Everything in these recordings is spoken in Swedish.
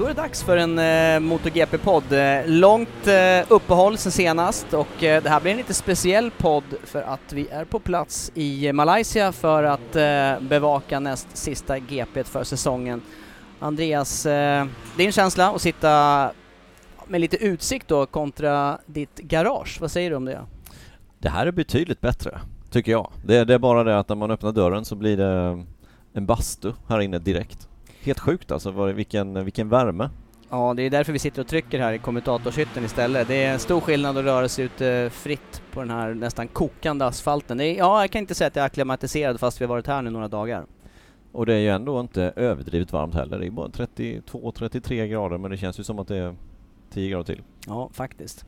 Då är det dags för en eh, MotoGP-podd. Eh, långt eh, uppehåll sen senast och eh, det här blir en lite speciell podd för att vi är på plats i Malaysia för att eh, bevaka näst sista GP för säsongen. Andreas, eh, din känsla att sitta med lite utsikt då kontra ditt garage, vad säger du om det? Det här är betydligt bättre, tycker jag. Det, det är bara det att när man öppnar dörren så blir det en bastu här inne direkt. Helt sjukt alltså, vad- vilken, vilken värme. Ja, det är därför vi sitter och trycker här i kommentatorshytten istället. Det är en stor skillnad att röra sig ute fritt på den här nästan kokande asfalten. Det är, ja, jag kan inte säga att jag är akklimatiserad fast vi har varit här nu några dagar. Och det är ju ändå inte överdrivet varmt heller. Det är bara 32-33 grader men det känns ju som att det är 10 grader till. Ja, faktiskt.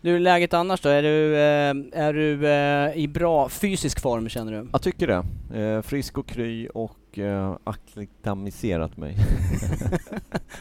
Du, läget annars då? Är du, eh, är du eh, i bra fysisk form känner du? Jag tycker det. Eh, frisk och kry och eh, akklimatiserat mig.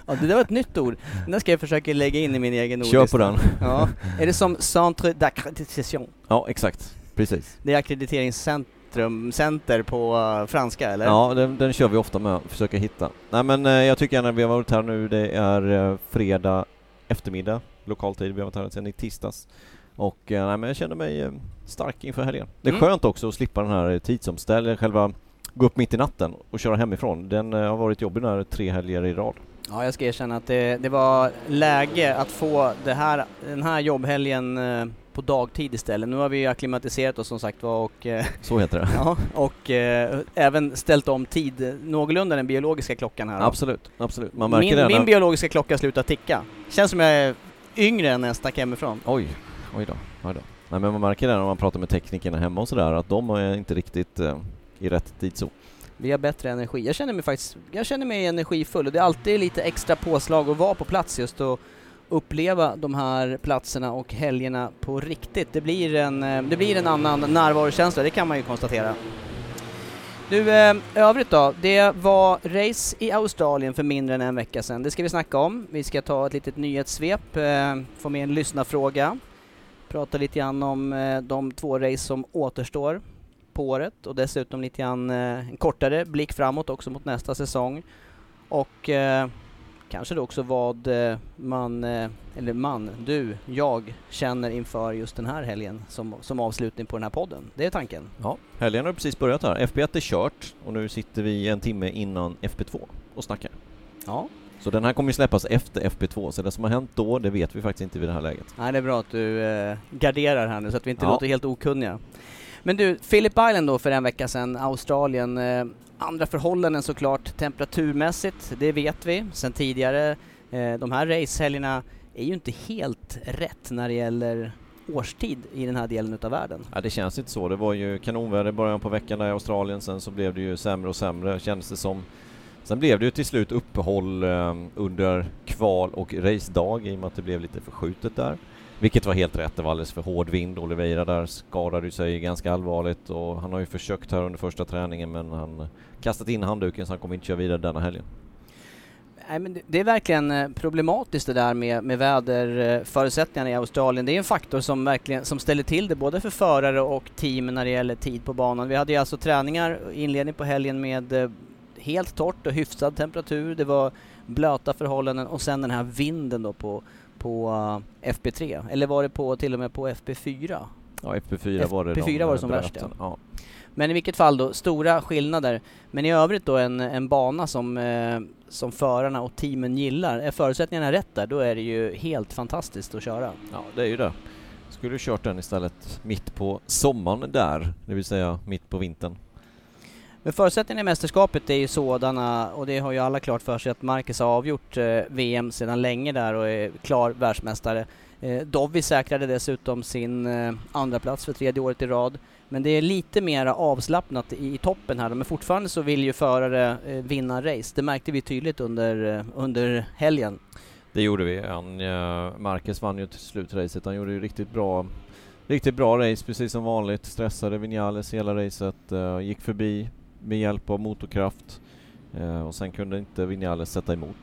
Ja, det där var ett nytt ord. Där ska jag försöka lägga in i min egen Kör ordlista. på den. Ja. Är det som Centre d'accréditation? Ja, exakt. Precis. Det är ackrediteringscentrum, center på eh, franska eller? Ja, den, den kör vi ofta med, försöka hitta. Nej men eh, jag tycker när vi har varit här nu, det är eh, fredag eftermiddag, lokal tid, vi har varit här sedan i tisdags. Och eh, nej, men jag känner mig eh, stark inför helgen. Det är Mm. skönt också att slippa den här tidsomställningen, själva gå upp mitt i natten och köra hemifrån. Den eh, har varit jobbig när tre helger i rad. Ja, jag ska erkänna att det, det var läge att få det här, den här jobbhelgen eh, på dagtid istället. Nu har vi akklimatiserat oss som sagt var och, eh, Så heter det. ja, och eh, även ställt om tid någorlunda den biologiska klockan här. då. Absolut, absolut. Man märker Min, det min biologiska klocka slutar ticka. Känns som jag är yngre än när jag stack hemifrån. Oj, oj då, oj då. Nej men man märker det när man pratar med teknikerna hemma och sådär att de är inte riktigt eh, i rätt tidszon. Vi har bättre energi. Jag känner mig faktiskt, jag känner mig energifull och det är alltid lite extra påslag att vara på plats just och uppleva de här platserna och helgerna på riktigt. Det blir en, eh, det blir en annan närvarokänsla, det kan man ju konstatera. Du, eh, övrigt då? Det var race i Australien för mindre än en vecka sedan. Det ska vi snacka om. Vi ska ta ett litet nyhetssvep, eh, få med en lyssnarfråga, prata lite grann om de två race som återstår på året och dessutom lite grann eh, en kortare blick framåt också mot nästa säsong. Och eh, kanske då också vad eh, man, eller man, du, jag känner inför just den här helgen som, som avslutning på den här podden. Det är tanken. Ja, helgen har precis börjat här. FP1 är kört och nu sitter vi en timme innan FP2 och snackar. Ja, Så den här kommer ju släppas efter FP2, så det som har hänt då, det vet vi faktiskt inte vid det här läget. Nej, det är bra att du eh, garderar här nu så att vi inte Ja. låter helt okunniga. Men du, Phillip Island då för en vecka sedan, Australien. Eh, andra förhållanden såklart temperaturmässigt, det vet vi sedan tidigare. Eh, de här racehelgerna är ju inte helt rätt när det gäller årstid i den här delen utav världen. Ja, det känns inte så. Det var ju kanonväder i början på veckan där i Australien, sen så blev det ju sämre och sämre kändes det som. Sen blev det ju till slut uppehåll eh, under kval och racedag i och med att det blev lite förskjutet där. Vilket var helt rätt, det var alldeles för hård vind. Oliveira där skadade sig ganska allvarligt och han har ju försökt här under första träningen men han kastat in handduken så han kommer inte köra vidare denna helgen. Nej, men det är verkligen eh, problematiskt det där med, med väderförutsättningarna i Australien. Det är en faktor som verkligen som ställer till det både för förare och team när det gäller tid på banan. Vi hade ju alltså träningar, inledning på helgen med eh, helt torrt och hyfsad temperatur. Det var blöta förhållanden och sen den här vinden då på, på eh, FP3. Eller var det på, till och med på FP4? Ja, FP4 var det FP4 de var det som värst ja. Men i vilket fall då, stora skillnader. Men i övrigt då en, en bana som, eh, som förarna och teamen gillar. Är förutsättningarna rätt där, då är det ju helt fantastiskt att köra. Ja, det är ju det. Skulle du kört den istället mitt på sommaren där, det vill säga mitt på vintern. Men förutsättningarna i mästerskapet är ju sådana, och det har ju alla klart för sig, att Marcus har avgjort eh, VM sedan länge där och är klar världsmästare. Eh, Dovi säkrade dessutom sin eh, andra plats för tredje året i rad. Men det är lite mer avslappnat i, toppen här men fortfarande så vill ju förare eh, vinna race. Det märkte vi tydligt under, eh, under helgen. Det gjorde vi. Han, eh, Marcus vann ju till slut racet. Han gjorde ju riktigt bra Riktigt bra race, precis som vanligt. Stressade Vinales hela racet, eh, gick förbi med hjälp av motorkraft uh, och sen kunde inte Vinales sätta emot.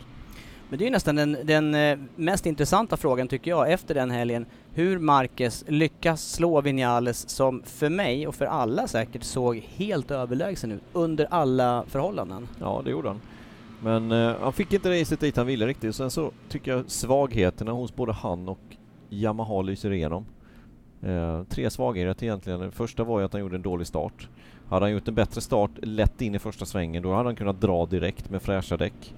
Men det är nästan den, den eh, mest intressanta frågan tycker jag efter den helgen. Hur Marquez lyckas slå Vinales som för mig och för alla säkert såg helt överlägsen ut under alla förhållanden. Ja, det gjorde han. Men eh, han fick inte racet dit han ville riktigt. Sen så tycker jag svagheterna hos både han och Yamaha lyser igenom. Eh, tre svagheter egentligen. Den första var ju att han gjorde en dålig start. Hade han gjort en bättre start lätt in i första svängen då hade han kunnat dra direkt med fräscha däck.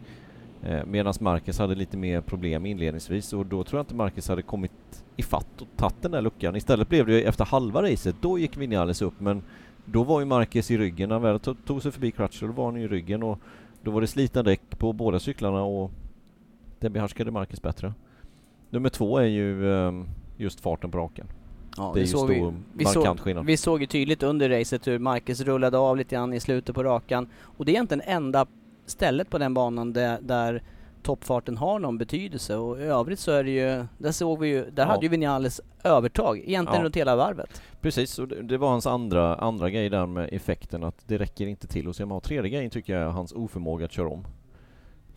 Eh, Medan Marcus hade lite mer problem inledningsvis och då tror jag inte Marcus hade kommit ifatt och tagit den där luckan. Istället blev det ju efter halva racet, då gick Vinales upp men då var ju Marcus i ryggen, när han väl tog sig förbi Crutcher, då var han i ryggen och då var det slitna däck på båda cyklarna och det behärskade Marcus bättre. Nummer två är ju ehm, just farten på raken. Ja, det är ju stor, vi, vi markant såg, skillnad. Vi såg ju tydligt under racet hur Marcus rullade av lite grann i slutet på rakan och det är egentligen enda stället på den banan där, där toppfarten har någon betydelse och i övrigt så är det ju, där såg vi ju, där ja. hade ju Vinales övertag egentligen ja. runt hela varvet. Precis, och det, det, var hans andra, andra grej där med effekten att det räcker inte till hos Yamaha. Tredje grejen tycker jag är hans oförmåga att köra om.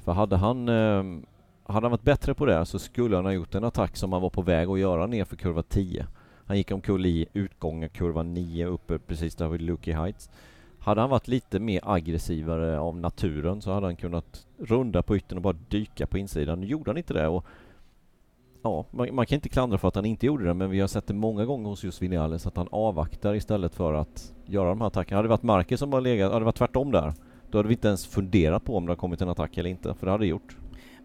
För hade han, eh, hade han varit bättre på det så skulle han ha gjort en attack som han var på väg att göra ner för kurva 10. Han gick omkull i utgången kurva 9 uppe precis där vid Lucky Heights. Hade han varit lite mer aggressivare av naturen så hade han kunnat runda på yttern och bara dyka på insidan. Nu gjorde han inte det och ja, man, man, kan inte klandra för att han inte gjorde det men vi har sett det många gånger hos just Vinales att han avvaktar istället för att göra de här attackerna. Hade det varit Marquez som bara legat, hade det varit tvärtom där då hade vi inte ens funderat på om det har kommit en attack eller inte, för det hade det gjort.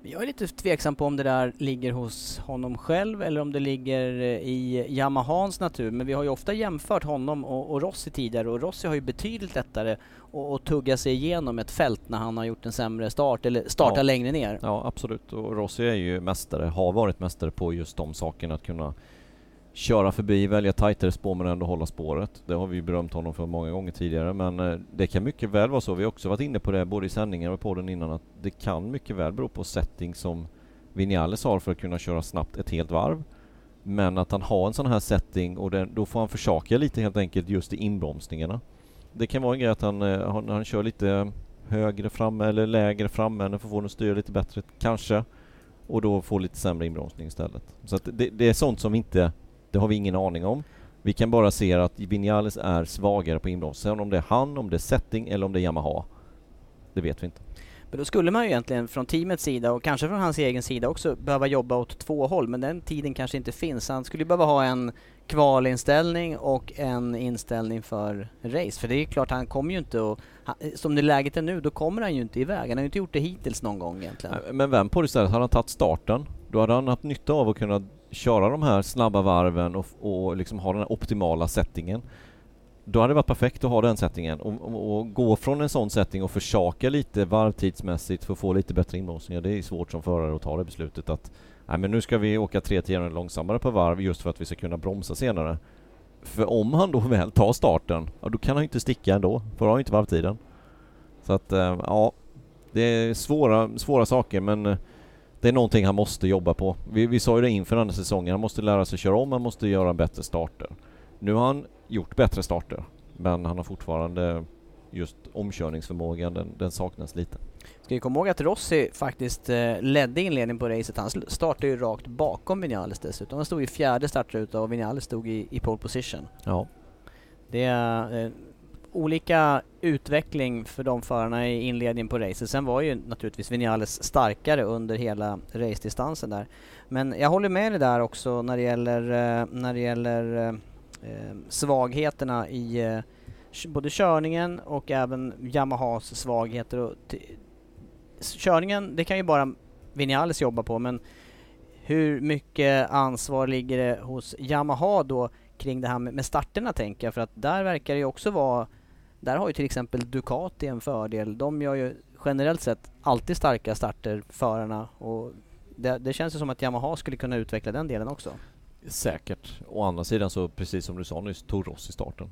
Jag är lite tveksam på om det där ligger hos honom själv eller om det ligger eh, i Yamahans natur. Men vi har ju ofta jämfört honom och, och Rossi tidigare och Rossi har ju betydligt lättare att tugga sig igenom ett fält när han har gjort en sämre start eller startar ja. längre ner. Ja absolut och Rossi är ju mästare, har varit mästare på just de sakerna att kunna köra förbi, välja tajtare spår men ändå hålla spåret. Det har vi ju berömt honom för många gånger tidigare men eh, det kan mycket väl vara så. Vi har också varit inne på det både i sändningen och på den innan att det kan mycket väl bero på setting som Vinales har för att kunna köra snabbt ett helt varv. Men att han har en sån här setting och den, då får han försaka lite helt enkelt just i inbromsningarna. Det kan vara en grej att han, eh, han, han kör lite högre framme eller lägre framme för att få den att styra lite bättre kanske. Och då får lite sämre inbromsning istället. Så att det, det är sånt som vi inte det har vi ingen aning om. Vi kan bara se att Vinales är svagare på inbromsning. Om det är han, om det är setting eller om det är Yamaha. Det vet vi inte. Men då skulle man ju egentligen från teamets sida och kanske från hans egen sida också behöva jobba åt två håll, men den tiden kanske inte finns. Han skulle behöva ha en kvalinställning och en inställning för race. För det är klart, han kommer ju inte att... Som det läget är nu, då kommer han ju inte iväg. Han har ju inte gjort det hittills någon gång egentligen. Men vem på det istället, hade han tagit starten, då hade han haft nytta av att kunna köra de här snabba varven och, och liksom ha den här optimala settingen. Då hade det varit perfekt att ha den settingen och, och, och gå från en sån setting och försaka lite varvtidsmässigt för att få lite bättre inbromsningar. Det är svårt som förare att ta det beslutet att nej men nu ska vi åka tre tiondelar långsammare på varv just för att vi ska kunna bromsa senare. För om han då väl tar starten, ja då kan han ju inte sticka ändå, för han har ju inte varvtiden. Så att, eh, ja, det är svåra, svåra saker men eh, det är någonting han måste jobba på. Vi, vi sa ju det inför den här säsongen, han måste lära sig köra om, han måste göra bättre starter. Nu har han gjort bättre starter, men han har fortfarande just omkörningsförmågan, den, den saknas lite. Ska vi komma ihåg att Rossi faktiskt eh, ledde inledningen på racet. Han startade ju rakt bakom Vinales dessutom. Han stod i fjärde startruta och Vinales stod i, i pole position. Ja. Det är eh, olika utveckling för de förarna i inledningen på racet. Sen var ju naturligtvis Vinales starkare under hela racedistansen där. Men jag håller med dig där också när det gäller, eh, när det gäller eh, eh svagheterna i eh, både körningen och även Yamahas svagheter. Och körningen, det kan ju bara Vinales jobba på men hur mycket ansvar ligger det hos Yamaha då kring det här med starterna tänker jag? För att där verkar det ju också vara, där har ju till exempel Ducati en fördel. De gör ju generellt sett alltid starka starter, förarna. Och det, det känns ju som att Yamaha skulle kunna utveckla den delen också. Säkert. Å andra sidan så precis som du sa nyss, tog Ross i starten.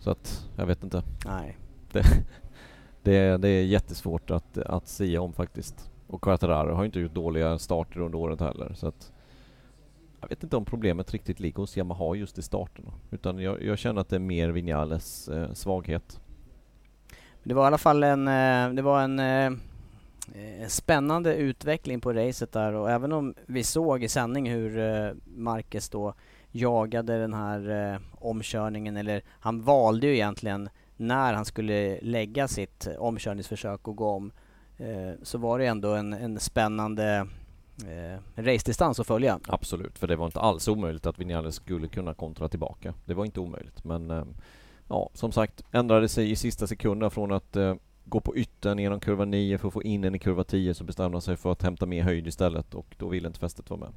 Så att, jag vet inte. Nej. Det, det, det är jättesvårt att, att säga om faktiskt. Och Quartararo har inte gjort dåliga starter under året heller. Så att jag vet inte om problemet riktigt ligger hos Yamaha just i starten. Utan jag, jag känner att det är mer Vinales eh, svaghet. Det var i alla fall en, eh, det var en eh, eh, spännande utveckling på racet där och även om vi såg i sändning hur eh, Marquez då jagade den här eh, omkörningen eller han valde ju egentligen när han skulle lägga sitt eh, omkörningsförsök och gå om eh, så var det ändå en, en spännande eh, racedistans att följa. Absolut, för det var inte alls omöjligt att Vinales skulle kunna kontra tillbaka. Det var inte omöjligt, men eh, ja, som sagt, ändrade sig i sista sekunden från att eh, gå på yttern genom kurva 9 för att få in en i kurva 10 så bestämde han sig för att hämta mer höjd istället och då ville inte fästet vara med.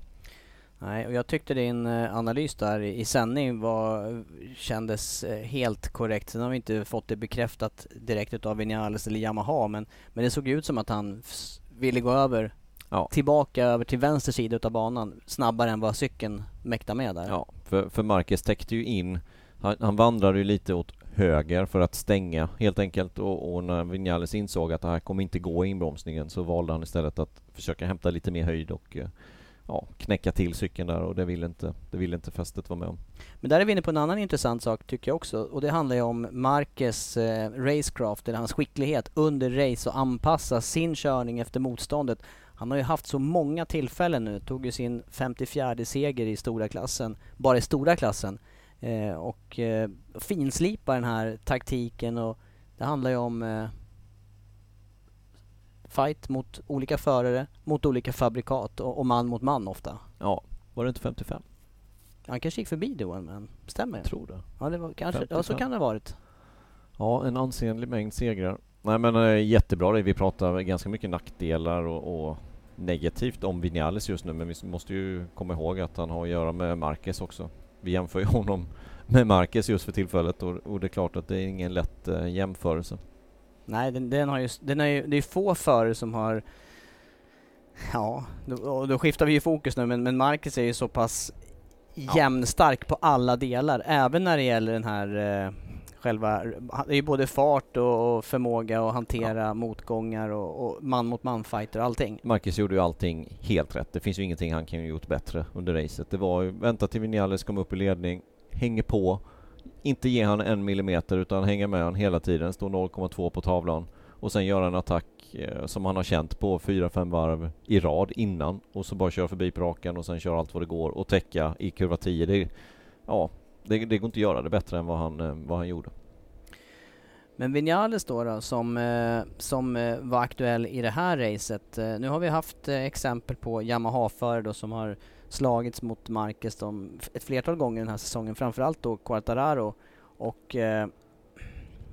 Nej, och jag tyckte din eh, analys där i sändning var, kändes eh, helt korrekt. Sen har vi inte fått det bekräftat direkt utav Vinales eller Yamaha, men, men det såg ut som att han ville gå över ja. tillbaka över till vänster sida utav banan snabbare än vad cykeln mäktade med där. Ja, för, för Marquez täckte ju in, han, han vandrade ju lite åt höger för att stänga helt enkelt och, och när Vinales insåg att det här kommer inte gå i inbromsningen så valde han istället att försöka hämta lite mer höjd och eh, ja, knäcka till cykeln där och det vill inte, det vill inte fästet vara med om. Men där är vi inne på en annan intressant sak tycker jag också och det handlar ju om Marquez eh, racecraft, eller hans skicklighet under race och anpassa sin körning efter motståndet. Han har ju haft så många tillfällen nu, tog ju sin 54 seger i stora klassen, bara i stora klassen. Eh, och eh, finslipa den här taktiken och det handlar ju om eh, fight mot olika förare, mot olika fabrikat och, och, man mot man ofta. Ja, var det inte 55? Han kanske gick förbi då, men stämmer Jag tror det. Ja, det var, kanske, ja, så kan det ha varit. Ja, en ansenlig mängd segrar. Nej men äh, jättebra det. Vi pratar ganska mycket nackdelar och, och negativt om Vinales just nu men vi måste ju komma ihåg att han har att göra med Marquez också. Vi jämför ju honom med Marquez just för tillfället och, och det är klart att det är ingen lätt äh, jämförelse. Nej, den, den har ju, den är ju, det är få förare som har Ja, då, då skiftar vi ju fokus nu men, men Marcus är ju så pass ja. jämnstark på alla delar, även när det gäller den här eh, själva, det är ju både fart och, förmåga att hantera ja. motgångar och, och, man mot man fighter och allting. Marcus gjorde ju allting helt rätt. Det finns ju ingenting han kan ha gjort bättre under racet. Det var ju, vänta till Vinales kom upp i ledning, hänger på, inte ge han en millimeter utan hänga med han hela tiden, stå 0,2 på tavlan och sen göra en attack eh, som han har känt på 4-5 varv i rad innan och så bara köra förbi på rakan och sen köra allt vad det går och täcka i kurva 10. Det, ja, det, det går inte att göra det bättre än vad han, eh, vad han gjorde. Men Vinales då, då som, eh, som eh, var aktuell i det här racet. Nu har vi haft exempel på Yamaha-förare då som har slagits mot Marquez de, ett flertal gånger den här säsongen, framförallt då Quartararo. Och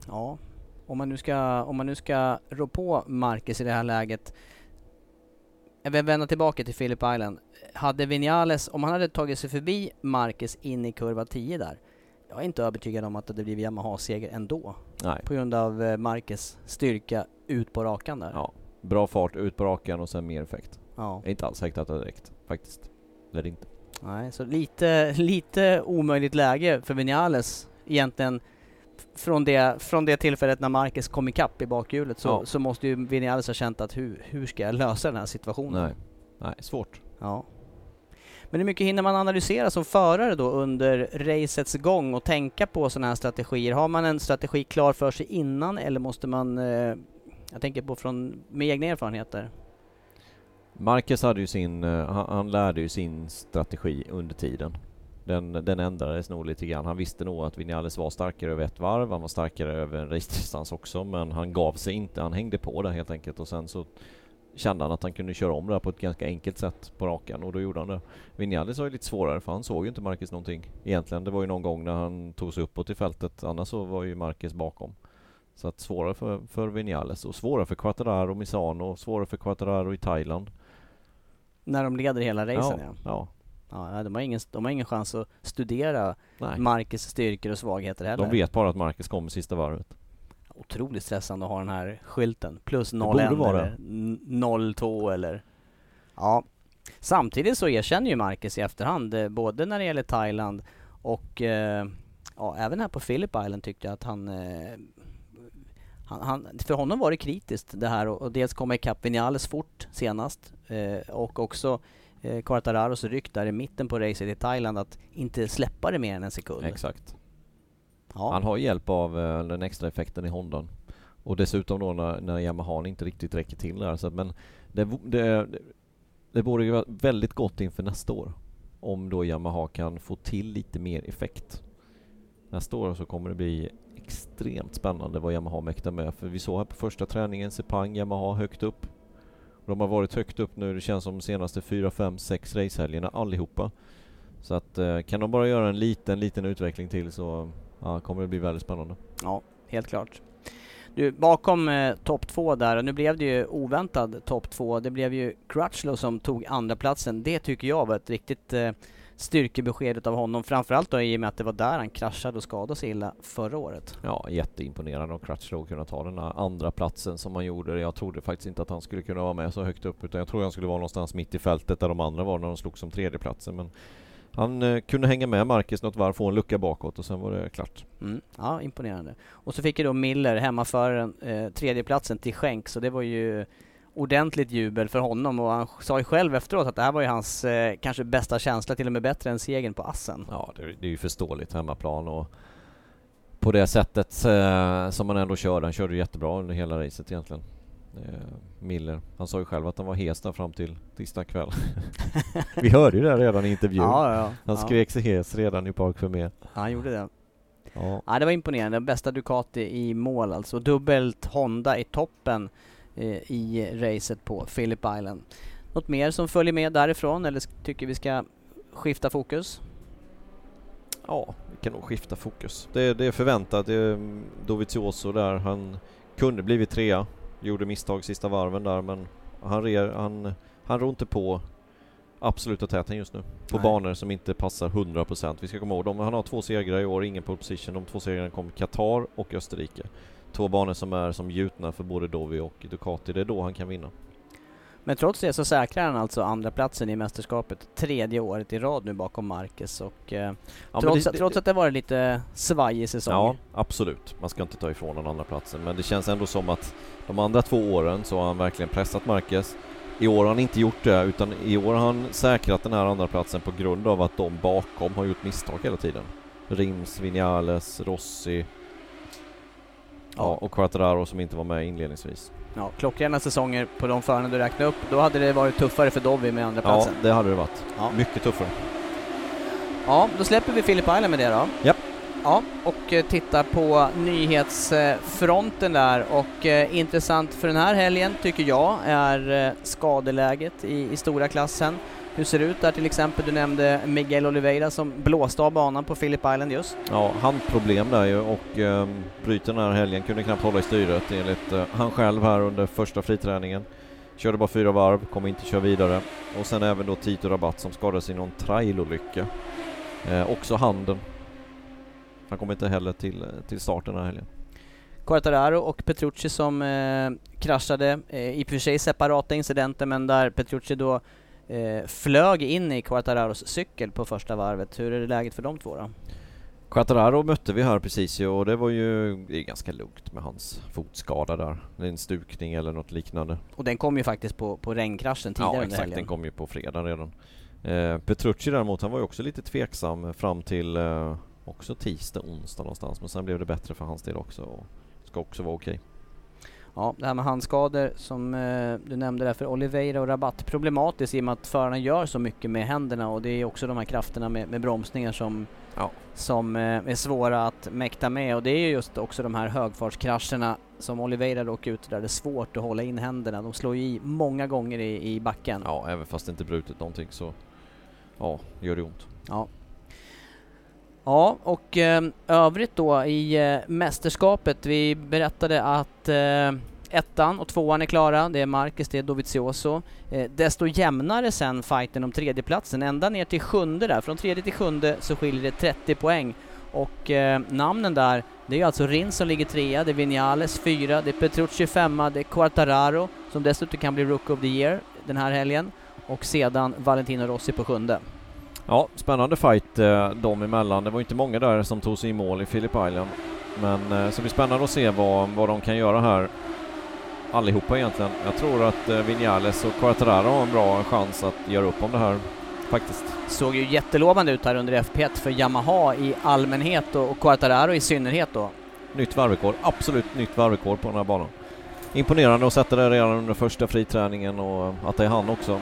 ja, om man nu ska, om man nu ska rå på Marquez i det här läget. Jag vill vända tillbaka till Philip Island. Hade Vinales, om han hade tagit sig förbi Marquez in i kurva 10 där, jag är inte övertygad om att det blir Yamaha-seger ändå. Nej. På grund av eh, Marquez styrka ut på rakan där. Ja, bra fart ut på rakan och sen mer effekt. Ja. Jag är inte alls säker att det direkt, faktiskt. Det är det inte. Nej, så lite, lite omöjligt läge för Vinales egentligen från det, från det tillfället när Marcus kom ikapp i bakhjulet så, Ja. så måste ju Vinales ha känt att hur, hur ska jag lösa den här situationen? Nej, nej, svårt. Ja. Men hur mycket hinner man analysera som förare då under racets gång och tänka på sådana här strategier? Har man en strategi klar för sig innan eller måste man, eh, jag tänker på från, med egna erfarenheter? Marcus hade ju sin, eh, han, han lärde ju sin strategi under tiden. Den, den ändrades nog lite grann. Han visste nog att Vinales var starkare över ett varv, han var starkare över en racedistans också, men han gav sig inte. Han hängde på där helt enkelt och sen så kände han att han kunde köra om det här på ett ganska enkelt sätt på rakan och då gjorde han det. Vinales var ju lite svårare för han såg ju inte Marcus någonting egentligen. Det var ju någon gång när han tog sig uppåt i fältet, annars så var ju Marcus bakom. Så att svårare för, för Vinales och svårare för Quattararo, Misano och svårare för Quattararo i Thailand. När de leder hela racen ja. ja. ja. de, har ingen, de har ingen chans att studera Nej. Marcus styrkor och svagheter heller. De vet bara att Marcus kommer sista varvet. Otroligt stressande att ha den här skylten. Plus borde 01 vara. eller n- 02 eller... Ja. Samtidigt så erkänner ju Marcus i efterhand, eh, både när det gäller Thailand och eh, ja, även här på Phillip Island tyckte jag att han, eh, han, han För honom var det kritiskt det här och, och dels komma ikapp Vinales fort senast eh, och också eh, Quartararos ryck där i mitten på racet i Thailand att inte släppa det mer än en sekund. Exakt. Ja. Han har hjälp av eh, den extra effekten i Hondan. Och dessutom då när, när Yamaha inte riktigt räcker till där. Så att, men det, det, det borde ju vara väldigt gott inför nästa år. Om då Yamaha kan få till lite mer effekt. Nästa år så kommer det bli extremt spännande vad Yamaha mäktar med. För vi såg här på första träningen Sepang, Yamaha högt upp. De har varit högt upp nu, det känns som de senaste 4, 5, 6 racehelgerna allihopa. Så att eh, kan de bara göra en liten, liten utveckling till så ja, kommer det bli väldigt spännande. Ja, helt klart. Du, bakom eh, topp två där, och nu blev det ju oväntad topp två. Det blev ju Crutchlow som tog andra platsen. Det tycker jag var ett riktigt eh, styrkebesked av honom. Framförallt då i och med att det var där han kraschade och skadade sig illa förra året. Ja, jätteimponerande av Crutchlow att kunna ta den här andra platsen som han gjorde. Jag trodde faktiskt inte att han skulle kunna vara med så högt upp utan jag trodde han skulle vara någonstans mitt i fältet där de andra var när de slog som tredjeplatsen. Men han eh, kunde hänga med Marcus något varv, få en lucka bakåt och sen var det klart. Mm, ja, imponerande. Och så fick ju då Miller, hemmaföraren, eh, tredjeplatsen till skänk, så det var ju ordentligt jubel för honom och han sa ju själv efteråt att det här var ju hans eh, kanske bästa känsla, till och med bättre än segern på Assen. Ja, det, det är ju förståeligt hemmaplan och på det sättet eh, som han ändå körde. Han körde jättebra under hela racet egentligen. Eh, Miller. Han sa ju själv att han var hes där fram till tisdag kväll. Vi hörde ju det redan i intervjun. Ja, ja, Han skrek sig hes redan i Park. Ja, han gjorde det. Ja. Ja, det var imponerande. Bästa Ducati i mål alltså. Dubbelt Honda i toppen eh, i racet på Phillip Island. Något mer som följer med därifrån eller tycker vi ska skifta fokus? ja, vi kan nog skifta fokus. Det, det är förväntat. Det är Dovizioso där. Han kunde blivit trea. Gjorde misstag sista varven där men han, re, han, han rår inte på absoluta täten just nu. På Nej. banor som inte passar 100%. Vi ska komma ihåg dem. Han har två segrar i år, ingen pole position. De två segrarna kom Qatar och Österrike. Två banor som är som gjutna för både Dovi och Ducati. Det är då han kan vinna. Men trots det så säkrar han alltså andra platsen i mästerskapet tredje året i rad nu bakom Marquez och eh, Ja, trots, det- att, trots att det varit lite svajig säsong. Ja, absolut. Man ska inte ta ifrån den andra platsen Men det känns ändå som att de andra två åren så har han verkligen pressat Marquez. I år har han inte gjort det, utan i år har han säkrat den här andra platsen på grund av att de bakom har gjort misstag hela tiden. Rims, Vinales, Rossi ja. Ja. och Quattararo som inte var med inledningsvis. Ja, klockrena säsonger på de förarna du räknade upp, då hade det varit tuffare för Dovi med andra Ja, platsen. det hade det varit. Ja. Mycket tuffare. Ja, då släpper vi Philip Island med det då. Japp. Ja, och eh, tittar på nyhetsfronten där och eh, intressant för den här helgen tycker jag är eh, skadeläget i, i stora klassen. Hur ser det ut där till exempel? Du nämnde Miguel Oliveira som blåste av banan på Philip Island just. Ja, handproblem där ju och um, bryter den här helgen, kunde knappt hålla i styret enligt eh, han själv här under första friträningen. Körde bara fyra varv, kommer inte köra vidare. Och sen även då Tito Rabat som skadades i någon trailolycka. Eh, också handen. Han kommer inte heller till, till start den här helgen. Quartararo och Petrucci som eh, kraschade, eh, i och för sig separata incidenter men där Petrucci då eh, flög in i Quartararos cykel på första varvet. Hur är det läget för de två då? Quattararo mötte vi här precis ju och det var ju det är ganska lugnt med hans fotskada där. Det är en stukning eller något liknande. Och den kom ju faktiskt på, på regnkraschen tidigare Ja exakt, den kom ju på fredag redan. Eh, Petrucci däremot, han var ju också lite tveksam fram till eh, också tisdag, onsdag någonstans. Men sen blev det bättre för hans del också och ska också vara okej. Ja, det här med handskador som eh, du nämnde där för Oliveira och Rabatt. Problematiskt i och med att förarna gör så mycket med händerna och det är också de här krafterna med, med bromsningar som, Ja. som eh, är svåra att mäkta med och det är ju just också de här högfartskrascherna som Oliveira råkar ut där det är svårt att hålla in händerna. De slår ju i många gånger i, i backen. Ja, även fast det inte brutit någonting så ja, gör det ont. Ja. Ja, och eh, övrigt då i eh, mästerskapet. Vi berättade att eh, ettan och tvåan är klara. Det är Marcus, det är Dovizioso. Eh, desto jämnare sen fighten om tredjeplatsen. Ända ner till sjunde där. Från tredje till sjunde så skiljer det 30 poäng. Och eh, namnen där, det är alltså Rins som ligger trea, det är Vinales fyra, det är Petrucci femma, det är Quartararo som dessutom kan bli Rook of the Year den här helgen. Och sedan Valentino Rossi på sjunde. Ja, spännande fight eh, dem emellan. Det var inte många där som tog sig i mål i Phillip Island. Men eh, så det blir spännande att se vad, vad de kan göra här. Allihopa egentligen. Jag tror att eh, Vinales och Quartararo har en bra chans att göra upp om det här faktiskt. Såg ju jättelovande ut här under FP1 för Yamaha i allmänhet och, och Quartararo i synnerhet då. Nytt varvrekord, absolut nytt varvrekord på den här banan. Imponerande att sätta det redan under första friträningen och att det är han också.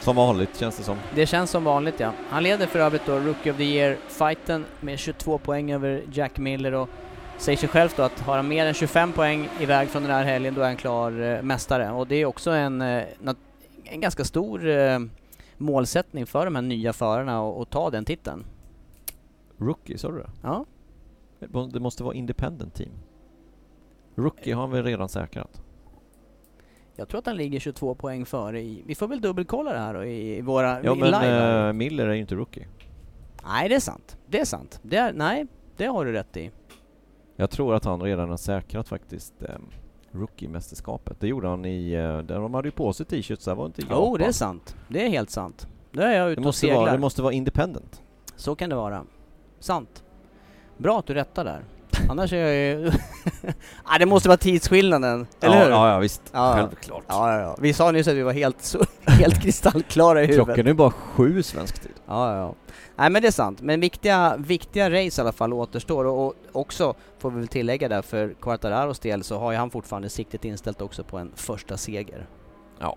Som vanligt känns det som. Det känns som vanligt ja. Han leder för övrigt då Rookie of the Year-fighten med 22 poäng över Jack Miller och säger sig själv då att har han mer än 25 poäng iväg från den här helgen då är han klar eh, mästare. Och det är också en, eh, en ganska stor eh, målsättning för de här nya förarna att att ta den titeln. Rookie, sa du det? Ja, Det måste vara independent team. Rookie har han väl redan säkrat? Jag tror att han ligger 22 poäng före i... Vi får väl dubbelkolla det här då i, våra... Ja i men live eh, Miller är ju inte rookie. Nej, det är sant. Det är sant. Det är, nej, det har du rätt i. Jag tror att han redan har säkrat faktiskt eh, rookie-mästerskapet. Det gjorde han i... Eh, där de hade ju på sig t-shirts, var inte Jo, Japan. det är sant. Det är helt sant. Då är jag det ute och måste, seglar. vara, det måste vara independent. Så kan det vara. Sant. Bra att du rättar där. Annars är jag ju... ah, det måste vara tidsskillnaden, eller ja, hur? Ja, ja visst. Ja. Självklart. ja, ja. Vi sa nyss att vi var helt, helt kristallklara i huvudet. Klockan är bara sju svensk tid. Ja, ja, ja. Nej men det är sant. Men viktiga, viktiga race i alla fall återstår och, och också, får vi väl tillägga där, för Quartararos del så har ju han fortfarande siktet inställt också på en första seger. Ja.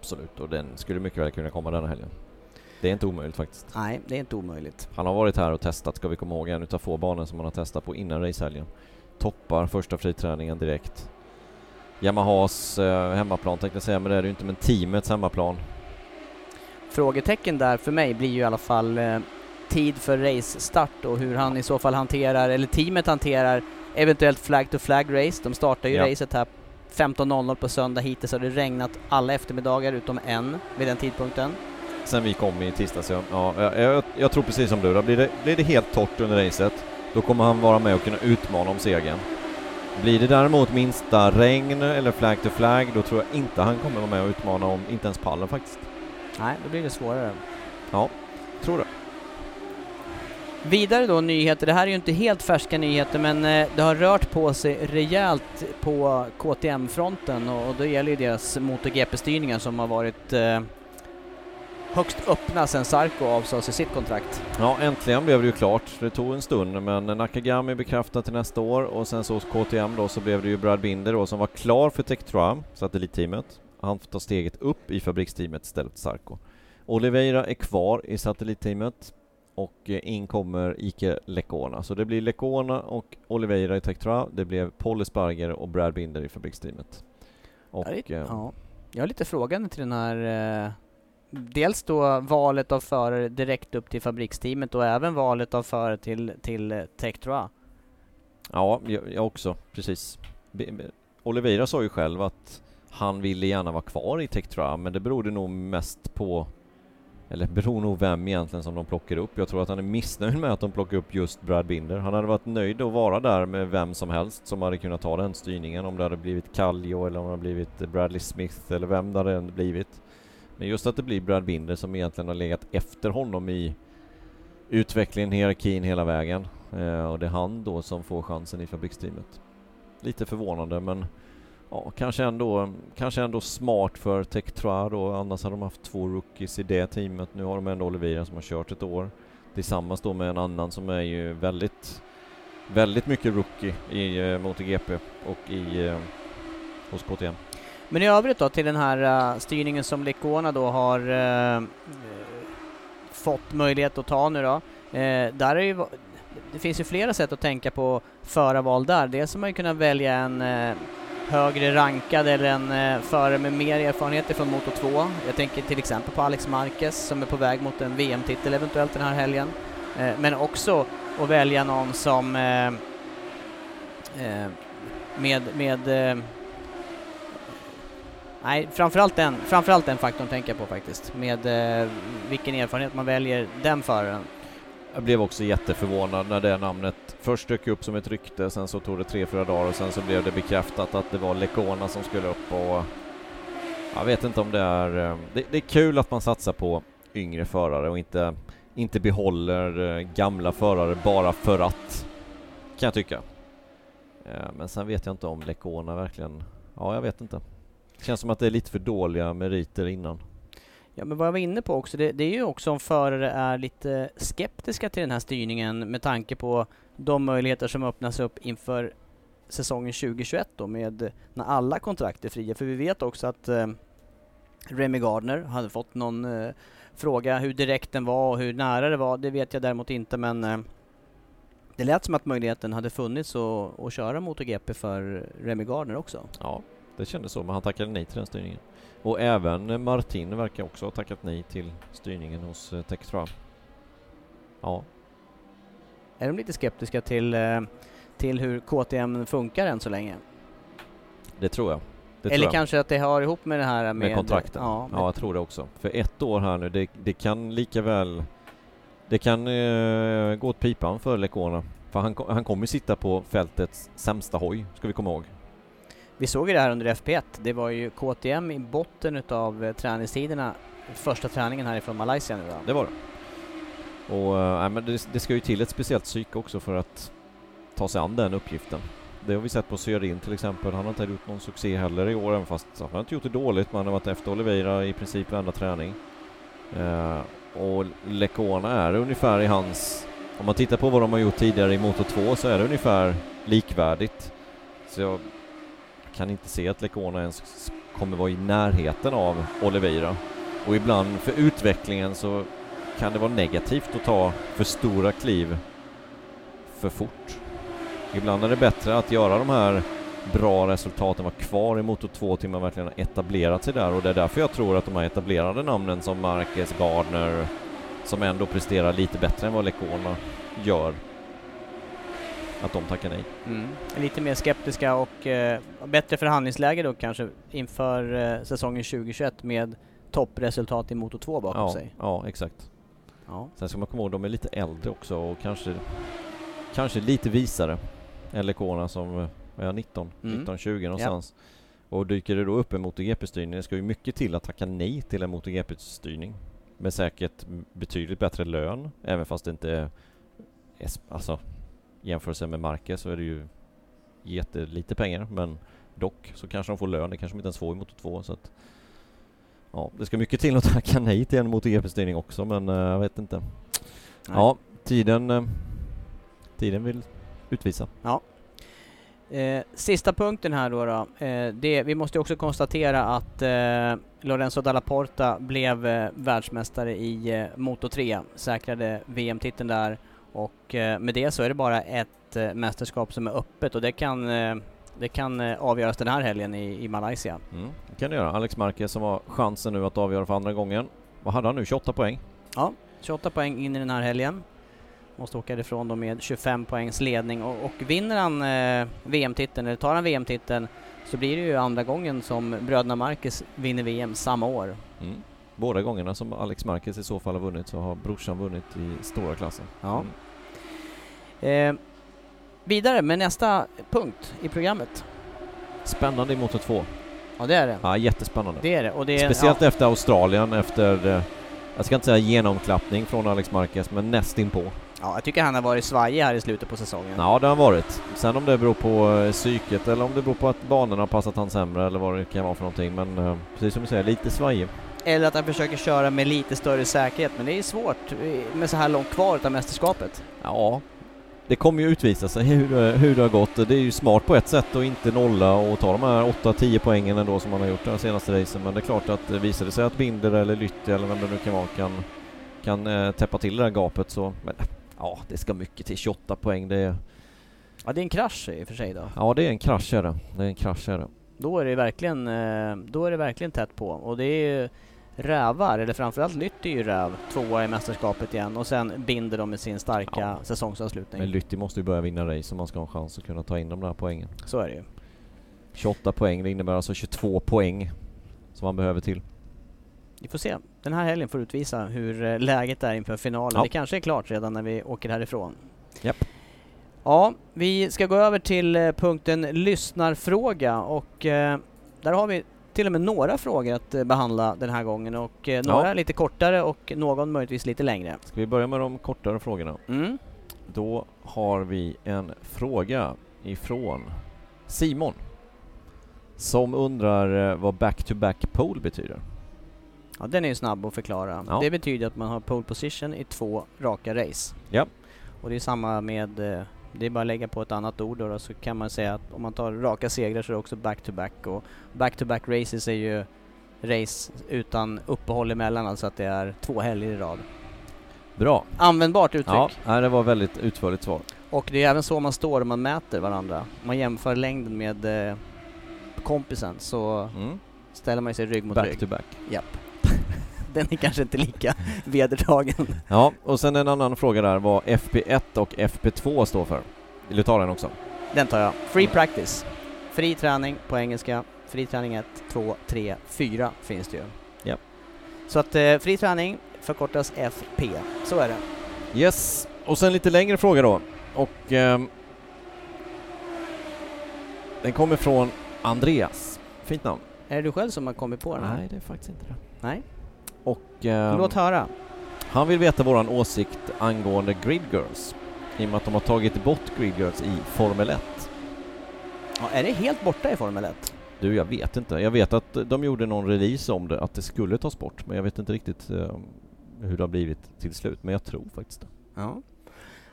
Absolut, och den skulle mycket väl kunna komma denna helgen. Det är inte omöjligt faktiskt. Nej, det är inte omöjligt. Han har varit här och testat, ska vi komma ihåg, en utav få banor som han har testat på innan racehelgen. Toppar första friträningen direkt. Yamahas eh, hemmaplan tänkte jag säga, men det är det ju inte, men teamets hemmaplan. Frågetecken där för mig blir ju i alla fall eh, tid för race-start och hur han i så fall hanterar, eller teamet hanterar eventuellt flag-to-flag race. De startar ju Ja. racet här 15.00 på söndag. Hittills har det regnat alla eftermiddagar utom en vid den tidpunkten. sen vi kom i tisdags. Ja. Ja, jag, jag, jag tror precis som du, då blir det, blir det helt torrt under racet, då kommer han vara med och kunna utmana om segern. Blir det däremot minsta regn eller flag to flag, då tror jag inte han kommer vara med och utmana om inte ens pallen faktiskt. Nej, då blir det svårare. Ja, tror det. Vidare då nyheter, det här är ju inte helt färska nyheter men eh, det har rört på sig rejält på KTM-fronten och, och då gäller ju deras MotoGP-styrningar som har varit eh, högst öppna sedan Sarko avsade sig sitt kontrakt. Ja, äntligen blev det ju klart. Det tog en stund, men Nakagami bekräftad till nästa år och sen så hos KTM då så blev det ju Brad Binder då som var klar för Tektra, satellitteamet. Han får ta steget upp i fabriksteamet istället för Sarko. Oliveira är kvar i satellitteamet och eh, in kommer Ike Lecona. Så det blir Lecona och Oliveira i Tektra. Det blev Paul Esparger och Brad Binder i fabriksteamet. Och, jag, är, eh, ja. jag är lite frågande till den här eh, dels då valet av förare direkt upp till fabriksteamet och även valet av förare till, till Tektra. Ja, jag, jag också, precis. Be, be, Oliveira sa ju själv att han ville gärna vara kvar i Tektra, men det berodde nog mest på eller beror nog vem egentligen som de plockar upp. Jag tror att han är missnöjd med att de plockar upp just Brad Binder. Han hade varit nöjd att vara där med vem som helst som hade kunnat ta den styrningen. Om det hade blivit Kallio eller om det hade blivit Bradley Smith eller vem det hade blivit. Men just att det blir Brad Binder som egentligen har legat efter honom i utvecklingen, hierarkin hela vägen. Eh, och det är han då som får chansen i fabriksteamet. Lite förvånande men ja, kanske ändå, kanske ändå smart för Tektra då, annars hade de haft två rookies i det teamet. Nu har de ändå Olivia som har kört ett år tillsammans då med en annan som är ju väldigt, väldigt mycket rookie i eh, MotoGP och i eh, hos KTM. Men i övrigt då till den här uh, styrningen som Lecona då har uh, fått möjlighet att ta nu då. Uh, där är ju, det finns ju flera sätt att tänka på förarval där. Dels har man ju kunnat välja en högre rankad eller en eh, förare med mer erfarenhet från Moto 2. Jag tänker till exempel på Alex Marquez som är på väg mot en VM-titel eventuellt den här helgen. Eh, men också att välja någon som eh, eh med, med eh, Nej, framförallt den, framförallt den faktorn tänker jag på faktiskt. Med eh, vilken erfarenhet man väljer den föraren. Jag blev också jätteförvånad när det namnet först dök upp som ett rykte, sen så tog det tre, fyra dagar och sen så blev det bekräftat att det var Lecona som skulle upp och jag vet inte om det är... Eh, det, det, är kul att man satsar på yngre förare och inte, inte behåller eh, gamla förare bara för att, kan jag tycka. Eh, men sen vet jag inte om Lecona verkligen... Ja, jag vet inte. Det känns som att det är lite för dåliga meriter innan. Ja, men vad jag var inne på också, det, det, är ju också om förare är lite skeptiska till den här styrningen med tanke på de möjligheter som öppnas upp inför säsongen 2021 då med när alla kontrakt är fria. För vi vet också att eh, Remy Gardner hade fått någon eh, fråga hur direkt den var och hur nära det var. Det vet jag däremot inte men eh, det lät som att möjligheten hade funnits att, att köra MotoGP för Remy Gardner också. Ja, det kändes så, men han tackade nej till den styrningen. Och även Martin verkar också ha tackat nej till styrningen hos eh, Tektra. Ja. Är de lite skeptiska till, eh, till hur KTM funkar än så länge? Det tror jag. Det Eller tror jag. kanske att det har ihop med det här med... Med kontrakten? Ja, ja, jag tror det också. För ett år här nu, det, det kan lika väl... Det kan uh, gå åt pipan för Lecona. För han, han kommer sitta på fältets sämsta hoj, ska vi komma ihåg. Vi såg ju det här under FP1. Det var ju KTM i botten utav eh, träningstiderna. Första träningen härifrån Malaysia nu då. Det var det. Och äh, men det, det, ska ju till ett speciellt psyke också för att ta sig an den uppgiften. Det har vi sett på Sörin till exempel. Han har inte gjort någon succé heller i år, även fast han har inte gjort det dåligt. Men han har varit efter Oliveira i princip varenda träning. Uh, och Lecona är ungefär i hans... Om man tittar på vad de har gjort tidigare i Moto 2 så är det ungefär likvärdigt. Så jag kan inte se att Lecona ens kommer vara i närheten av Oliveira. Och ibland för utvecklingen så kan det vara negativt att ta för stora kliv för fort. Ibland är det bättre att göra de här bra resultaten, vara kvar i Moto 2 till man verkligen har etablerat sig där och det är därför jag tror att de här etablerade namnen som Marquez, Gardner, som ändå presterar lite bättre än vad Lecona gör, att de tackar nej. Mm. Lite mer skeptiska och eh, bättre förhandlingsläge då kanske inför eh, säsongen 2021 med toppresultat i Moto 2 bakom Ja, sig. ja, exakt. Ja. Sen ska man komma ihåg, de är lite äldre också och kanske, kanske lite visare. LK-orna som, är jag, 19, Mm. 19, 20 någonstans. Och dyker det då upp en MotoGP-styrning, det ska ju mycket till att tacka nej till en MotoGP-styrning. Med säkert betydligt bättre lön, även fast det inte är, alltså jämförelse med Marquez så är det ju jättelite pengar, men dock så kanske de får lön, det kanske de inte ens får i Moto 2 så att Ja, det ska mycket till att tacka nej till en MotoGP-styrning också men eh, jag vet inte. Nej. Ja, tiden, eh, tiden vill utvisa. Eh, sista punkten här då, då eh, det, vi måste också konstatera att eh, Lorenzo Dalla Porta blev eh, världsmästare i Moto 3, säkrade VM-titeln där och eh, med det så är det bara ett eh, mästerskap som är öppet och det kan, eh, det kan avgöras den här helgen i, i Malaysia. Mm, det kan det göra. Alex Marquez som har chansen nu att avgöra för andra gången. Vad hade han nu? 28 poäng? 28 poäng in i den här helgen. Måste åka ifrån då med 25 poängs ledning och, och vinner han eh, VM-titeln, eller tar han VM-titeln, så blir det ju andra gången som bröderna Marquez vinner VM samma år. Mm. Båda gångerna som Alex Marquez i så fall har vunnit så har brorsan vunnit i stora klassen. Ja. Mm. Eh, vidare med nästa punkt i programmet. Spännande i Moto 2. Ja det är det. Ja, jättespännande. Det är det. Och det är, Speciellt ja, efter Australien, efter, eh, jag ska inte säga genomklappning från Alex Marquez, men näst inpå. ja, jag tycker han har varit svajig här i slutet på säsongen. Ja, det har han varit. Sen om det beror på eh, psyket eller om det beror på att banorna har passat han sämre eller vad det kan vara för någonting. Men eh, precis som du säger, lite svajig. Eller att han försöker köra med lite större säkerhet, men det är svårt med så här långt kvar av mästerskapet. Ja, det kommer ju utvisa sig hur, hur det har gått. Det är ju smart på ett sätt att inte nolla och ta de här 8-10 poängen ändå som man har gjort de senaste racen. Men det är klart att eh, visar det sig att Binder eller Lytti eller vem det nu kan vara kan, kan eh, täppa till det där gapet så... Men ja, det ska mycket till. 28 poäng, det är... Ja, det är en krasch i och för sig då. Ja, det är en krasch är det. Det är en krasch är det. Då är det verkligen, eh, då är det verkligen tätt på. Och det är ju rävar, eller framförallt Lytt är ju räv, tvåa i mästerskapet igen och sen binder de med sin starka Ja. säsongsavslutning. Men Lytti måste ju börja vinna race om man ska ha en chans att kunna ta in de där poängen. Så är det ju. 28 poäng, det innebär alltså 22 poäng som man behöver till. Vi får se. Den här helgen får utvisa hur eh, läget är inför finalen. Ja. Det kanske är klart redan när vi åker härifrån. Japp. Ja, vi ska gå över till eh, punkten lyssnarfråga och eh, där har vi till och med några frågor att eh, behandla den här gången och eh, några Ja. lite kortare och någon möjligtvis lite längre. Ska vi börja med de kortare frågorna? Mm. Då har vi en fråga ifrån Simon som undrar eh, vad back-to-back pole betyder. Ja, den är ju snabb att förklara. Ja. Det betyder att man har pole position i två raka race. Ja. Och det är samma med, det är bara att lägga på ett annat ord då, då så kan man säga att om man tar raka segrar så är det också back-to-back och back-to-back races är ju race utan uppehåll emellan, alltså att det är två helger i rad. Bra! Användbart uttryck. Ja, det var väldigt utförligt svar. Och det är även så man står och man mäter varandra. Man jämför längden med eh, kompisen så Mm. ställer man sig rygg mot rygg. Back-to-back. Japp. Den är kanske inte lika vedertagen. Ja, och sen en annan fråga där vad FP1 och FP2 står för. Vill du ta den också? Den tar jag. Free practice. Fri träning på engelska. Fri träning 1, 2, 3, 4 finns det ju. Ja. Så att eh, fri träning förkortas FP. Så är det. Yes, och sen lite längre fråga då. Och ehm, den kommer från Andreas. Fint namn. Är det du själv som har kommit på den här? Nej, det är faktiskt inte det. Nej. Och ehm, Låt höra. han vill veta våran åsikt angående Grid Girls. I och med att de har tagit bort Grid Girls i Formel 1. Ja, är det helt borta i Formel 1? Du, jag vet inte. Jag vet att de gjorde någon release om det, att det skulle tas bort. Men jag vet inte riktigt ehm, hur det har blivit till slut. Men jag tror faktiskt det. Ja.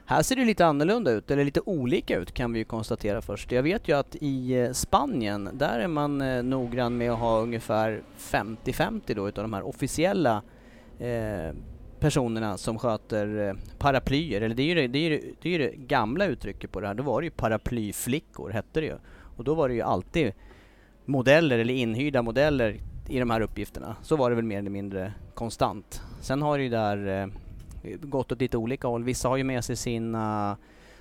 Här ser det lite annorlunda ut, eller lite olika ut kan vi ju konstatera först. Jag vet ju att i eh, Spanien, där är man eh, noggrann med att ha ungefär 50-50 då utav de här officiella eh, personerna som sköter eh, paraplyer, eller det är ju det, det, är ju, det, det är ju det gamla uttrycket på det här. Då var det ju paraplyflickor, hette det ju. Och då var det ju alltid modeller eller inhyrda modeller i de här uppgifterna. Så var det väl mer eller mindre konstant. Sen har det ju där eh, gått åt lite olika håll. Vissa har ju med sig sina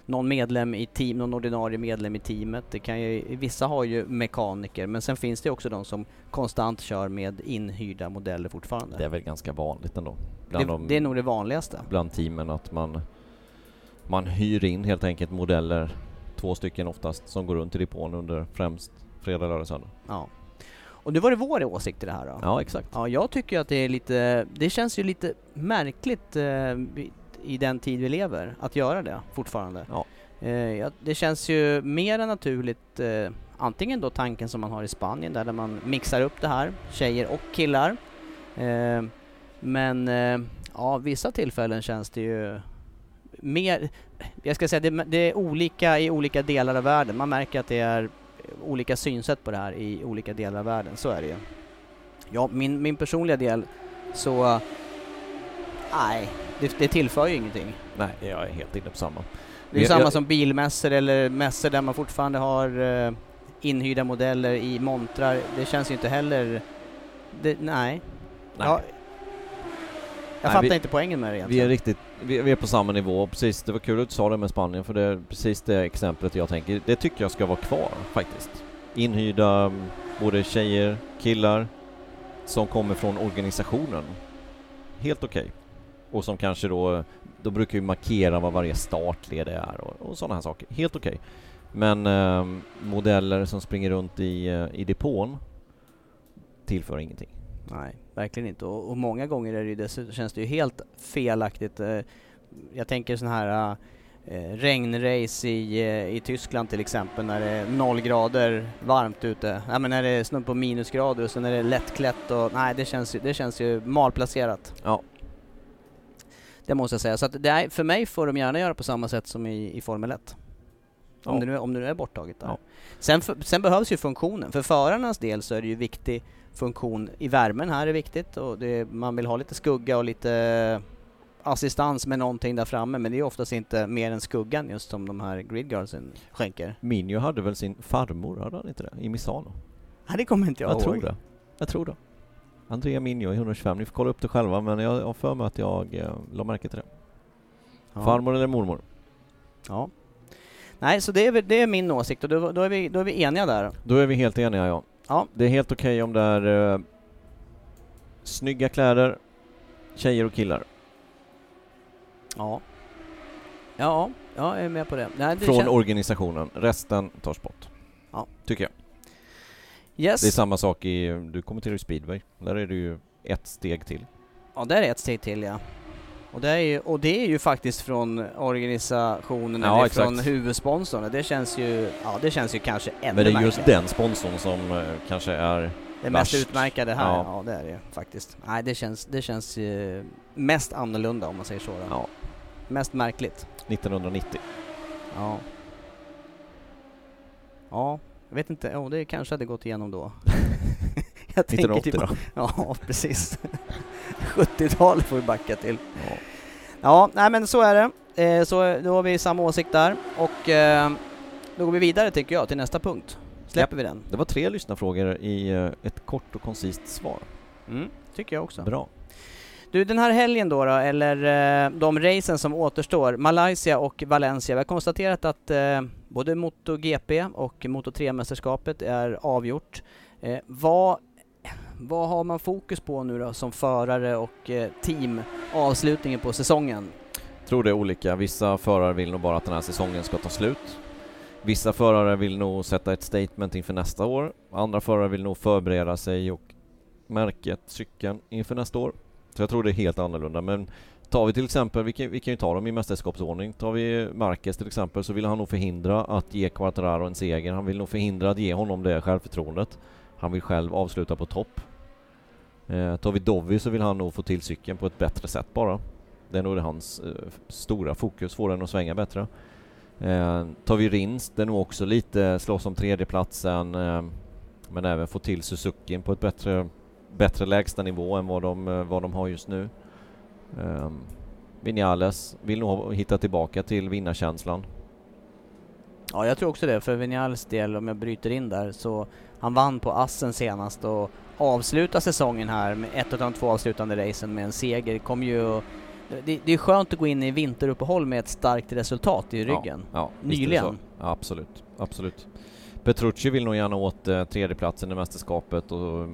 någon medlem i team, någon ordinarie medlem i teamet. Det kan ju, vissa har ju mekaniker men sen finns det också de som konstant kör med inhyrda modeller fortfarande. Det är väl ganska vanligt ändå. Det, de, det är nog det vanligaste. bland teamen att man, man hyr in helt enkelt modeller, två stycken oftast, som går runt i depån under främst fredag, lördag, söndag. Ja. Och nu var det vår åsikt i det här då? Ja, exakt. Ja, jag tycker att det är lite, det känns ju lite märkligt eh, i den tid vi lever att göra det fortfarande. Ja. Eh, det känns ju mer naturligt, eh, antingen då tanken som man har i Spanien där, där man mixar upp det här, tjejer och killar. Eh, men eh, ja, vissa tillfällen känns det ju mer, jag ska säga det, det är olika i olika delar av världen. Man märker att det är olika synsätt på det här i olika delar av världen, så är det ju. Ja, min, min personliga del så... Nej, det, det tillför ju ingenting. Nej, jag är helt inne på samma. Det är Jag- samma jag- som bilmässor eller mässor där man fortfarande har eh, inhyrda modeller i montrar. Det känns ju inte heller... Det, nej. Nej. Ja, jag Nej, fattar vi- inte poängen med det Vi egentligen. är riktigt, vi, vi är på samma nivå. Precis, det var kul att du sa det med Spanien för det är precis det exemplet jag tänker. Det tycker jag ska vara kvar faktiskt. Inhyrda mm, både tjejer, killar som kommer från organisationen. Helt okej. Och som kanske då, då brukar ju markera vad varje startled är och, och sådana här saker. Helt okej. Men eh, modeller som springer runt i, eh, i depån tillför ingenting. Nej, verkligen inte. Och, och många gånger är det ju känns det ju helt felaktigt. Eh, jag tänker sån här eh, regnrace i, eh, i Tyskland till exempel när det är noll grader varmt ute. Ja, men när det är snudd på minusgrader och sen är det lättklätt och nej det känns, det känns ju malplacerat. Ja. Det måste jag säga. Så att det är, för mig får de gärna göra på samma sätt som i, i Formel 1. Om, Ja. det nu, om det nu är borttaget där. Ja. Sen, sen behövs ju funktionen. För förarnas del så är det ju viktig funktion i värmen här är viktigt och det, man vill ha lite skugga och lite assistans med någonting där framme men det är oftast inte mer än skuggan just som de här gridguardsen skänker. Minio hade väl sin farmor, hade han inte det? I Misano? Nej det kommer inte jag, Jag, ihåg. tror det. Jag tror det. Andrea Minio i 125, ni får kolla upp det själva men jag har för mig att jag eh, la märke till det. Ja. Farmor eller mormor? Ja. Nej, så det är, det är min åsikt och då, då, är vi, då är vi eniga där. Då är vi helt eniga ja. Ja. Det är helt okej om det är eh, snygga kläder, tjejer och killar. Ja. Ja, jag är med på det. Nej, det Från kän- organisationen. Resten tas bort. Ja. Tycker jag. Yes. Det är samma sak i, du kommenterar ju speedway. Där är det ju ett steg till. Ja, där är ett steg till ja. Och det är ju, och det är ju faktiskt från organisationen Ja, eller exakt. från huvudsponsorn. Det känns ju, ja det känns ju kanske ännu Men det är just märkligare. den sponsorn som eh, kanske är Det mest utmärkade här, ja. Ja. det är det ju faktiskt. Nej det känns, det känns eh, mest annorlunda om man säger så då. ja, Mest märkligt. 1990. Ja. Ja, jag vet inte, oh, det kanske hade gått igenom då. jag tänker 1980 typ, då? Ja, precis. 70-talet får vi backa till. Ja. Ja, nej men så är det. Eh, så då har vi samma åsikt där och eh, då går vi vidare tycker jag till nästa punkt. Släpper vi den? Det var tre lyssnarfrågor i eh, ett kort och koncist svar. Mm, tycker jag också. Bra. Du, den här helgen då, då eller de racen som återstår, Malaysia och Valencia. Vi har konstaterat att både MotoGP och Moto3-mästerskapet är avgjort. Eh, vad, vad har man fokus på nu då som förare och eh, team avslutningen på säsongen? Jag tror det är olika. Vissa förare vill nog bara att den här säsongen ska ta slut. Vissa förare vill nog sätta ett statement inför nästa år. Andra förare vill nog förbereda sig och märket, cykeln, inför nästa år. Så jag tror det är helt annorlunda. Men tar vi till exempel, vi kan, vi kan ju ta dem i mästerskapsordning. Tar vi Marquez till exempel så vill han nog förhindra att ge Quartararo en seger. Han vill nog förhindra att ge honom det självförtroendet. Han vill själv avsluta på topp. Eh, tar vi Dovi så vill han nog få till cykeln på ett bättre sätt bara. Det är nog det hans eh, stora fokus, få den att svänga bättre. Eh, tar vi Rins, det är nog också lite slåss om tredjeplatsen eh, men även få till Suzuki på ett bättre, bättre lägsta nivå än vad de, eh, vad de har just nu. Eh, Vinales vill nog hitta tillbaka till vinnarkänslan. Ja, jag tror också det. För Vinales del, om jag bryter in där, så han vann på Assen senast och avsluta säsongen här med ett av de två avslutande racen med en seger kommer ju det, det är skönt att gå in i vinteruppehåll med ett starkt resultat i ryggen. Ja, ja Nyligen. Ja, absolut, absolut. Petrucci vill nog gärna åt eh, tredjeplatsen i mästerskapet och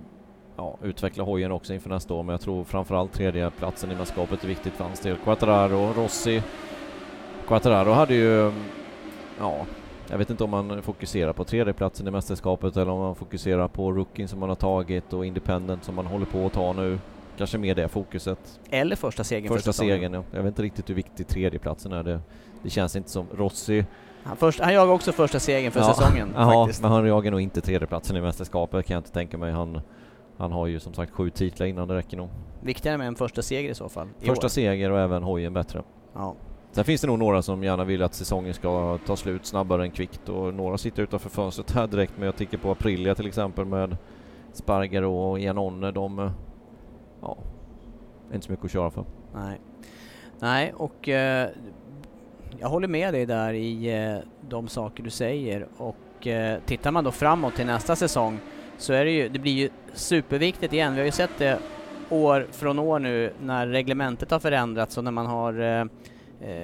ja, utveckla hojen också inför nästa år, men jag tror framförallt tredjeplatsen i mästerskapet är viktigt för hans del. Quattararo, Rossi. Quattararo hade ju, ja, jag vet inte om man fokuserar på tredjeplatsen i mästerskapet eller om man fokuserar på rookien som man har tagit och independent som man håller på att ta nu. Kanske mer det fokuset. Eller första segern för Första segern, ja. Jag vet inte riktigt hur viktig tredjeplatsen är. Det, det känns inte som Rossi. Han, först, han jagar också första segern för Ja, säsongen faktiskt. men han jagar nog inte tredjeplatsen i mästerskapet kan jag inte tänka mig. Han, han har ju som sagt sju titlar innan det räcker nog. Viktigare med en första seger i så fall. i Första år. seger och även hojen bättre. Ja. Sen finns det nog några som gärna vill att säsongen ska ta slut snabbare än kvickt och några sitter utanför fönstret här direkt men jag tänker på Aprilia till exempel med Sparger och Janone. De, eh, ja, inte så mycket att köra för. Nej. Nej, och eh, jag håller med dig där i eh, de saker du säger och eh, tittar man då framåt till nästa säsong så är det ju, det blir ju superviktigt igen. Vi har ju sett det år från år nu när reglementet har förändrats och när man har eh,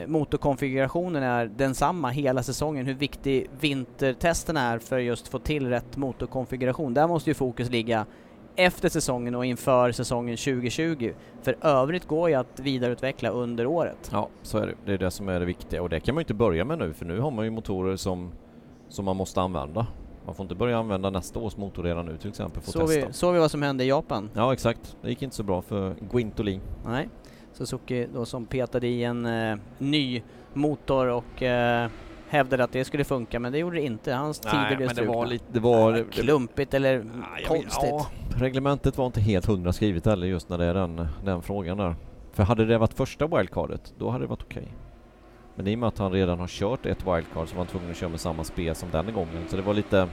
motorkonfigurationen är densamma hela säsongen, hur viktig vintertesten är för just få till rätt motorkonfiguration. Där måste ju fokus ligga efter säsongen och inför säsongen 2020. För övrigt går ju att vidareutveckla under året. Ja, så är det. Det är det som är det viktiga och det kan man ju inte börja med nu för nu har man ju motorer som, som man måste använda. Man får inte börja använda nästa års motor redan nu till exempel för att Såg vi, testa. såg vi vad som hände i Japan? Ja exakt, det gick inte så bra för Guintoli. Nej. Suzuki då som petade i en eh, ny motor och eh, hävdade att det skulle funka men det gjorde det inte. Hans tider blev strukna. lite, det var... Ja, klumpigt eller Ja, konstigt. Ja, reglementet var inte helt hundra skrivet heller just när det är den, den frågan där. För hade det varit första wildcardet, då hade det varit okej. Men i och med att han redan har kört ett wildcard så var han tvungen att köra med samma spel som den gången. Så det var lite...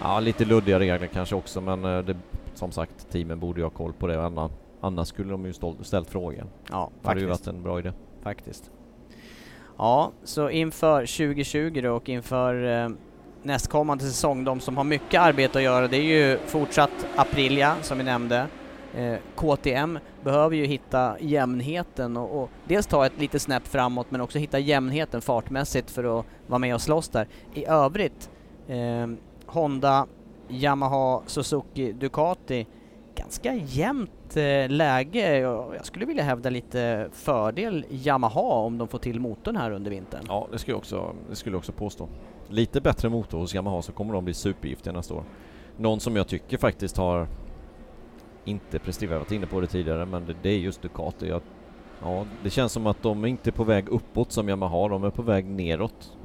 Ja, lite luddiga regler kanske också men eh, det, som sagt, teamen borde ju ha koll på det. Annars, annars skulle de ju ställt frågan. Ja, Det hade ju faktiskt. varit en bra idé. faktiskt. Ja, så inför 2020 då och inför eh, nästkommande säsong, de som har mycket arbete att göra, det är ju fortsatt Aprilia som vi nämnde. Eh, KTM behöver ju hitta jämnheten och, och dels ta ett litet snäpp framåt men också hitta jämnheten fartmässigt för att vara med och slåss där. I övrigt, eh, Honda, Yamaha, Suzuki, Ducati, ganska jämnt eh, läge. Jag skulle vilja hävda lite fördel Yamaha om de får till motorn här under vintern. Ja, det skulle jag också, det skulle jag också påstå. Lite bättre motor hos Yamaha så kommer de bli supergiftiga nästa år. Någon som jag tycker faktiskt har inte presterat, jag har varit inne på det tidigare, men det, det är just Ducati. Jag, ja, det känns som att de inte är på väg uppåt som Yamaha, de är på väg neråt.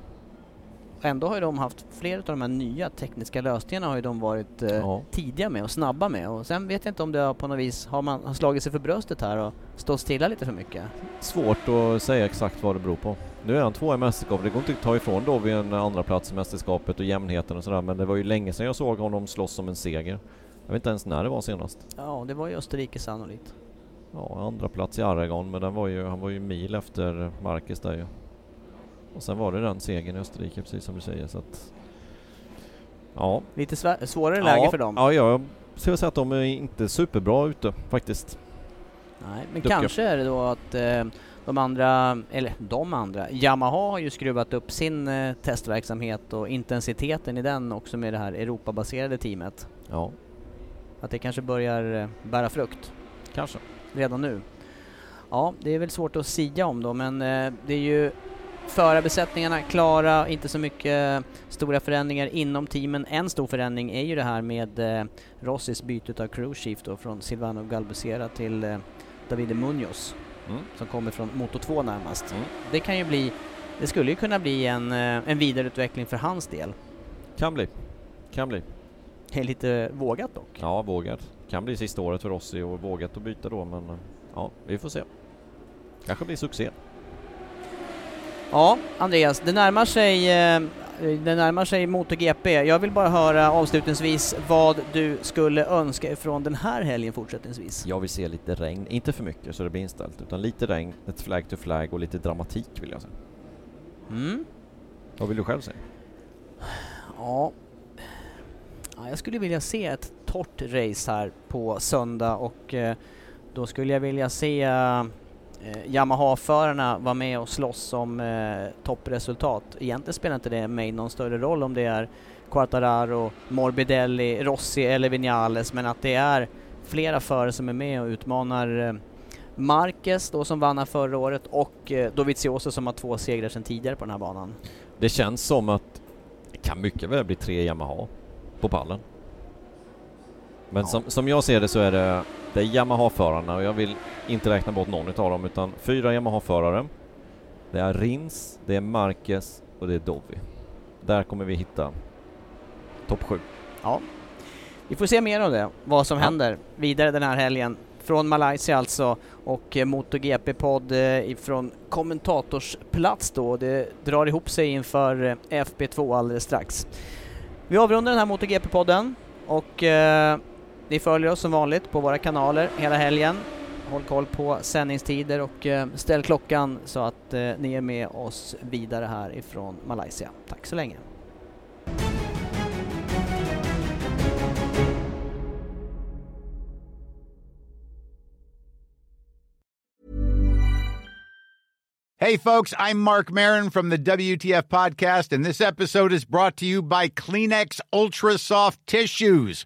Ändå har ju de haft flera av de här nya tekniska lösningarna har ju de varit eh, Ja. tidiga med och snabba med och sen vet jag inte om det har på något vis har man har slagit sig för bröstet här och stått stilla lite för mycket. Svårt att säga exakt vad det beror på. Nu är han tvåa i mästerskapet, det går inte att ta ifrån då vid en andra plats i mästerskapet och jämnheten och sådär, men det var ju länge sedan jag såg honom slåss om en seger. Jag vet inte ens när det var senast. Ja, det var ju Österrike sannolikt. Ja, andra plats i Aragon, men den var ju, han var ju mil efter Marquez där ju. Och sen var det den segern i Österrike, precis som du säger, så att... Ja. Lite svårare läge ja, för dem. Ja, jag skulle säga att de är inte superbra ute, faktiskt. Nej, men Duktiga. kanske är det då att eh, de andra, eller de andra, Yamaha har ju skruvat upp sin eh, testverksamhet och intensiteten i den också med det här Europabaserade teamet. Ja, Att det kanske börjar eh, bära frukt kanske. redan nu. Ja, det är väl svårt att sia om då, men eh, det är ju förarbesättningarna klara, inte så mycket stora förändringar inom teamen. En stor förändring är ju det här med eh, Rossis byte av crew chief då från Silvano Galbusera till eh, Davide Munoz Mm. som kommer från Moto 2 närmast. Mm. Det kan ju bli, det skulle ju kunna bli en, eh, en vidareutveckling för hans del. Kan bli. Kan bli. Det är lite vågat dock. Ja, vågat. Kan bli sista året för Rossi och vågat att byta då, men eh, ja, vi får se. Kanske blir succé. Ja, Andreas, det närmar sig, eh, det närmar sig MotoGP. Jag vill bara höra avslutningsvis vad du skulle önska från den här helgen fortsättningsvis. Jag vill se lite regn, inte för mycket så det blir inställt, utan lite regn, ett flag to flag och lite dramatik vill jag säga. Mm. Vad vill du själv säga? Ja. ja, jag skulle vilja se ett torrt race här på söndag och eh, då skulle jag vilja se eh, Yamaha-förarna var med och slåss om eh, toppresultat. Egentligen spelar inte det mig någon större roll om det är Quartararo, Morbidelli, Rossi eller Vinales, men att det är flera förare som är med och utmanar eh, Marquez då som vann här förra året och eh, Dovizioso som har två segrar sedan tidigare på den här banan. Det känns som att det kan mycket väl bli tre Yamaha på pallen. Men som, som jag ser det så är det, det är Yamaha-förarna och jag vill inte räkna bort någon utav dem utan fyra Yamaha-förare. Det är Rins, det är Marquez och det är Dovi. Där kommer vi hitta topp sju. Ja, vi får se mer om det, vad som Ja. händer vidare den här helgen. Från Malaysia alltså och MotoGP-podd eh, ifrån kommentatorsplats då. Det drar ihop sig inför eh, FP2 alldeles strax. Vi avrundar den här MotoGP-podden och eh, ni följer oss som vanligt på våra kanaler hela helgen. Håll koll på sändningstider och eh, ställ klockan så att eh, ni är med oss vidare här ifrån Malaysia. Tack så länge. Hey, folks, I'm Mark Marin from the WTF Podcast, and this episode is brought to you by Kleenex Ultra Soft Tissues,